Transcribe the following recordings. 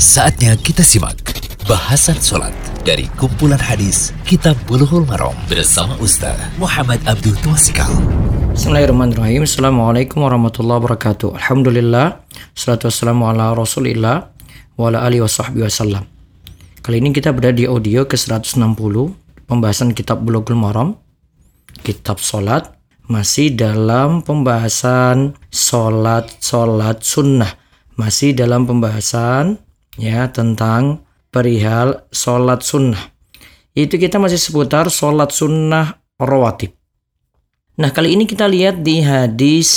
Saatnya kita simak bahasan sholat dari kumpulan hadis Kitab Bulughul Maram bersama Ustaz Muhammad Abdul Twasikal. Bismillahirrahmanirrahim. Assalamualaikum warahmatullahi wabarakatuh. Alhamdulillah. Salatu wassalamu ala rasulillah wa ala alihi wa wasallam. Kali ini kita berada di audio ke 160 pembahasan kitab Bulughul Maram, kitab solat, masih dalam pembahasan solat-solat sunnah. Masih dalam pembahasan ya tentang perihal solat sunnah. Itu kita masih seputar solat sunnah rawatib. Nah kali ini kita lihat di hadis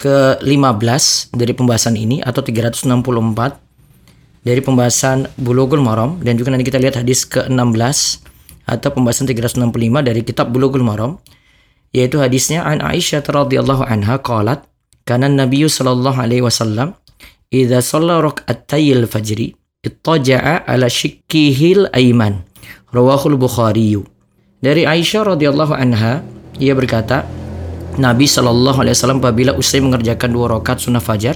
ke-15 dari pembahasan ini atau 364 dari pembahasan Bulughul Maram dan juga nanti kita lihat hadis ke-16 atau pembahasan 365 dari kitab Bulughul Maram yaitu hadisnya an Aisyah radhiyallahu anha qalat kana Nabi sallallahu alaihi wasallam idza shalla rak'atayil fajri ittaja'a ala shikkihil aiman rawahul Bukhari dari Aisyah radhiyallahu anha ia berkata Nabi Shallallahu Alaihi Wasallam apabila usai mengerjakan dua rakaat sunnah fajar,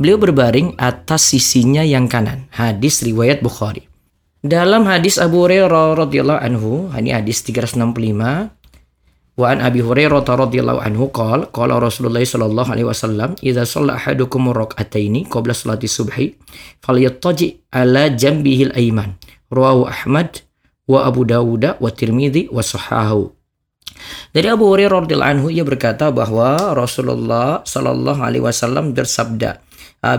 beliau berbaring atas sisinya yang kanan. Hadis riwayat Bukhari. Dalam hadis Abu Hurairah radhiyallahu anhu, ini hadis 365, wa an Abi Hurairah radhiyallahu anhu qol qala Rasulullah sallallahu alaihi wasallam idza shalla ahadukum rak'ataini qabla salati subhi falyattaji ala jambihi al-ayman rawahu Ahmad wa Abu Dawud wa Tirmidzi wa sahahu dari Abu Hurairah radhiyallahu anhu ia berkata bahwa Rasulullah Shallallahu alaihi wasallam bersabda,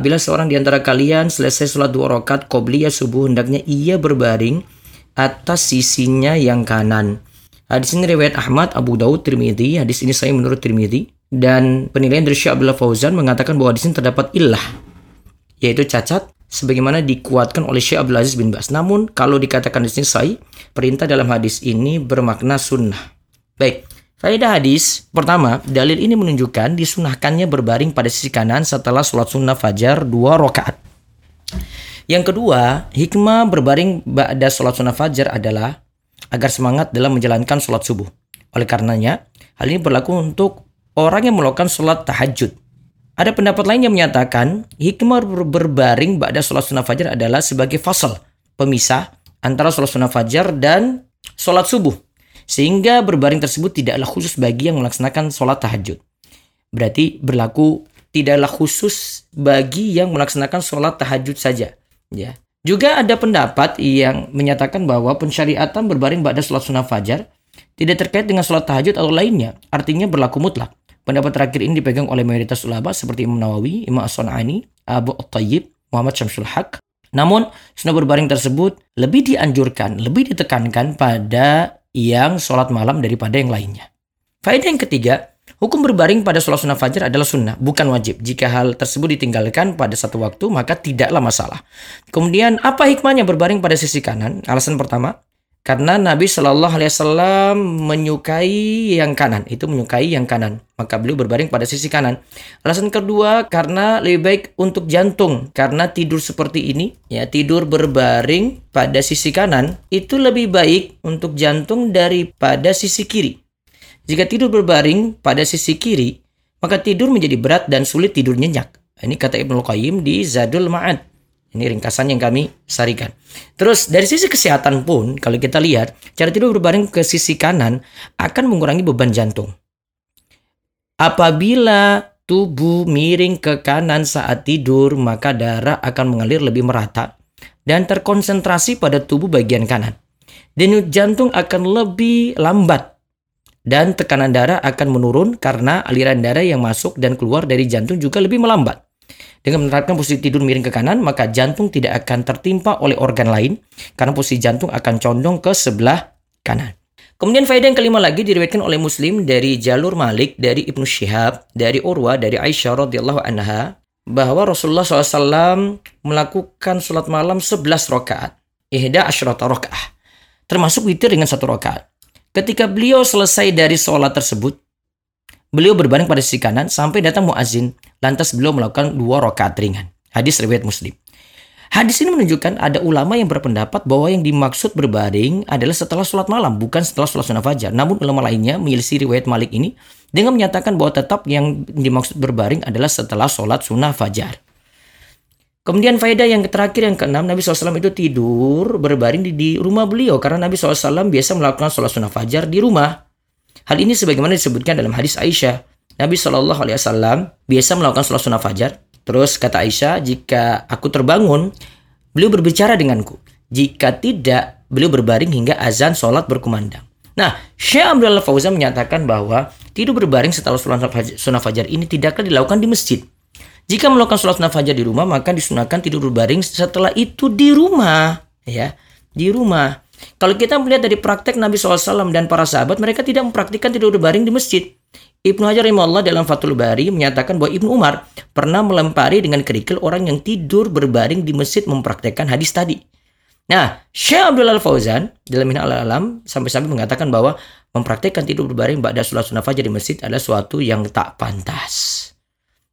"Bila seorang di antara kalian selesai sholat dua rakaat qobliyah subuh hendaknya ia berbaring atas sisinya yang kanan." Hadis ini riwayat Ahmad, Abu Daud, Tirmidzi. Hadis ini saya menurut Tirmidzi dan penilaian dari Syekh Abdullah Fauzan mengatakan bahwa di sini terdapat illah yaitu cacat sebagaimana dikuatkan oleh Syekh Abdul Aziz bin Bas. Namun kalau dikatakan di sini sahih, perintah dalam hadis ini bermakna sunnah. Baik, faedah hadis pertama, dalil ini menunjukkan disunahkannya berbaring pada sisi kanan setelah sholat sunnah fajar dua rakaat. Yang kedua, hikmah berbaring pada sholat sunnah fajar adalah agar semangat dalam menjalankan sholat subuh. Oleh karenanya, hal ini berlaku untuk orang yang melakukan sholat tahajud. Ada pendapat lain yang menyatakan hikmah berbaring pada sholat sunnah fajar adalah sebagai fasal, pemisah antara sholat sunnah fajar dan sholat subuh. Sehingga berbaring tersebut tidaklah khusus bagi yang melaksanakan sholat tahajud. Berarti berlaku tidaklah khusus bagi yang melaksanakan sholat tahajud saja. Ya, juga ada pendapat yang menyatakan bahwa pensyariatan berbaring pada sholat sunnah fajar tidak terkait dengan sholat tahajud atau lainnya, artinya berlaku mutlak. Pendapat terakhir ini dipegang oleh mayoritas ulama seperti Imam Nawawi, Imam As-Sun'ani, Abu At-Tayyib, Muhammad Syamsul Haq. Namun, sunnah berbaring tersebut lebih dianjurkan, lebih ditekankan pada yang sholat malam daripada yang lainnya. Faedah yang ketiga, Hukum berbaring pada sholat sunnah fajar adalah sunnah, bukan wajib. Jika hal tersebut ditinggalkan pada satu waktu, maka tidaklah masalah. Kemudian, apa hikmahnya berbaring pada sisi kanan? Alasan pertama, karena Nabi Shallallahu Alaihi Wasallam menyukai yang kanan, itu menyukai yang kanan, maka beliau berbaring pada sisi kanan. Alasan kedua, karena lebih baik untuk jantung, karena tidur seperti ini, ya tidur berbaring pada sisi kanan itu lebih baik untuk jantung daripada sisi kiri. Jika tidur berbaring pada sisi kiri, maka tidur menjadi berat dan sulit tidur nyenyak. Ini kata Ibnu Qayyim di Zadul Ma'ad. Ini ringkasan yang kami sarikan. Terus dari sisi kesehatan pun, kalau kita lihat, cara tidur berbaring ke sisi kanan akan mengurangi beban jantung. Apabila tubuh miring ke kanan saat tidur, maka darah akan mengalir lebih merata dan terkonsentrasi pada tubuh bagian kanan. Denyut jantung akan lebih lambat dan tekanan darah akan menurun karena aliran darah yang masuk dan keluar dari jantung juga lebih melambat. Dengan menerapkan posisi tidur miring ke kanan, maka jantung tidak akan tertimpa oleh organ lain karena posisi jantung akan condong ke sebelah kanan. Kemudian faedah yang kelima lagi diriwayatkan oleh Muslim dari jalur Malik, dari Ibnu Syihab, dari Urwa, dari Aisyah radhiyallahu anha bahwa Rasulullah SAW melakukan sholat malam 11 rakaat. Ihda asyrata rakaat. Termasuk witir dengan satu rakaat. Ketika beliau selesai dari sholat tersebut, beliau berbaring pada sisi kanan sampai datang muazin. Lantas beliau melakukan dua rakaat ringan. Hadis riwayat Muslim. Hadis ini menunjukkan ada ulama yang berpendapat bahwa yang dimaksud berbaring adalah setelah sholat malam, bukan setelah sholat sunnah fajar. Namun ulama lainnya menyelisih riwayat Malik ini dengan menyatakan bahwa tetap yang dimaksud berbaring adalah setelah sholat sunnah fajar. Kemudian faedah yang terakhir yang keenam Nabi SAW itu tidur berbaring di, di rumah beliau karena Nabi SAW biasa melakukan sholat sunnah fajar di rumah. Hal ini sebagaimana disebutkan dalam hadis Aisyah. Nabi SAW biasa melakukan sholat sunnah fajar. Terus kata Aisyah, jika aku terbangun, beliau berbicara denganku. Jika tidak, beliau berbaring hingga azan sholat berkumandang. Nah, Syekh Abdullah Fauzan menyatakan bahwa tidur berbaring setelah sholat sunnah fajar ini tidaklah dilakukan di masjid. Jika melakukan sholat sunnah fajar di rumah, maka disunahkan tidur berbaring setelah itu di rumah. ya Di rumah. Kalau kita melihat dari praktek Nabi SAW dan para sahabat, mereka tidak mempraktikkan tidur berbaring di masjid. Ibnu Hajar Allah dalam Fathul Bari menyatakan bahwa Ibnu Umar pernah melempari dengan kerikil orang yang tidur berbaring di masjid mempraktekkan hadis tadi. Nah, Syekh Abdul Al Fauzan dalam Minna Al Alam sampai-sampai mengatakan bahwa mempraktekkan tidur berbaring pada sholat sunnah fajar di masjid adalah suatu yang tak pantas.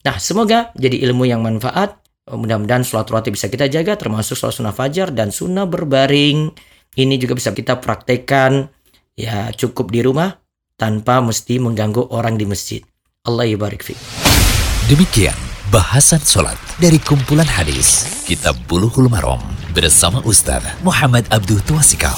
Nah, semoga jadi ilmu yang manfaat. Mudah-mudahan sholat rawatib bisa kita jaga, termasuk sholat sunnah fajar dan sunnah berbaring. Ini juga bisa kita praktekkan ya cukup di rumah tanpa mesti mengganggu orang di masjid. Allah yabarik fi. Demikian bahasan sholat dari kumpulan hadis Kitab Buluhul Marom bersama Ustaz Muhammad Abdul Tuasikal.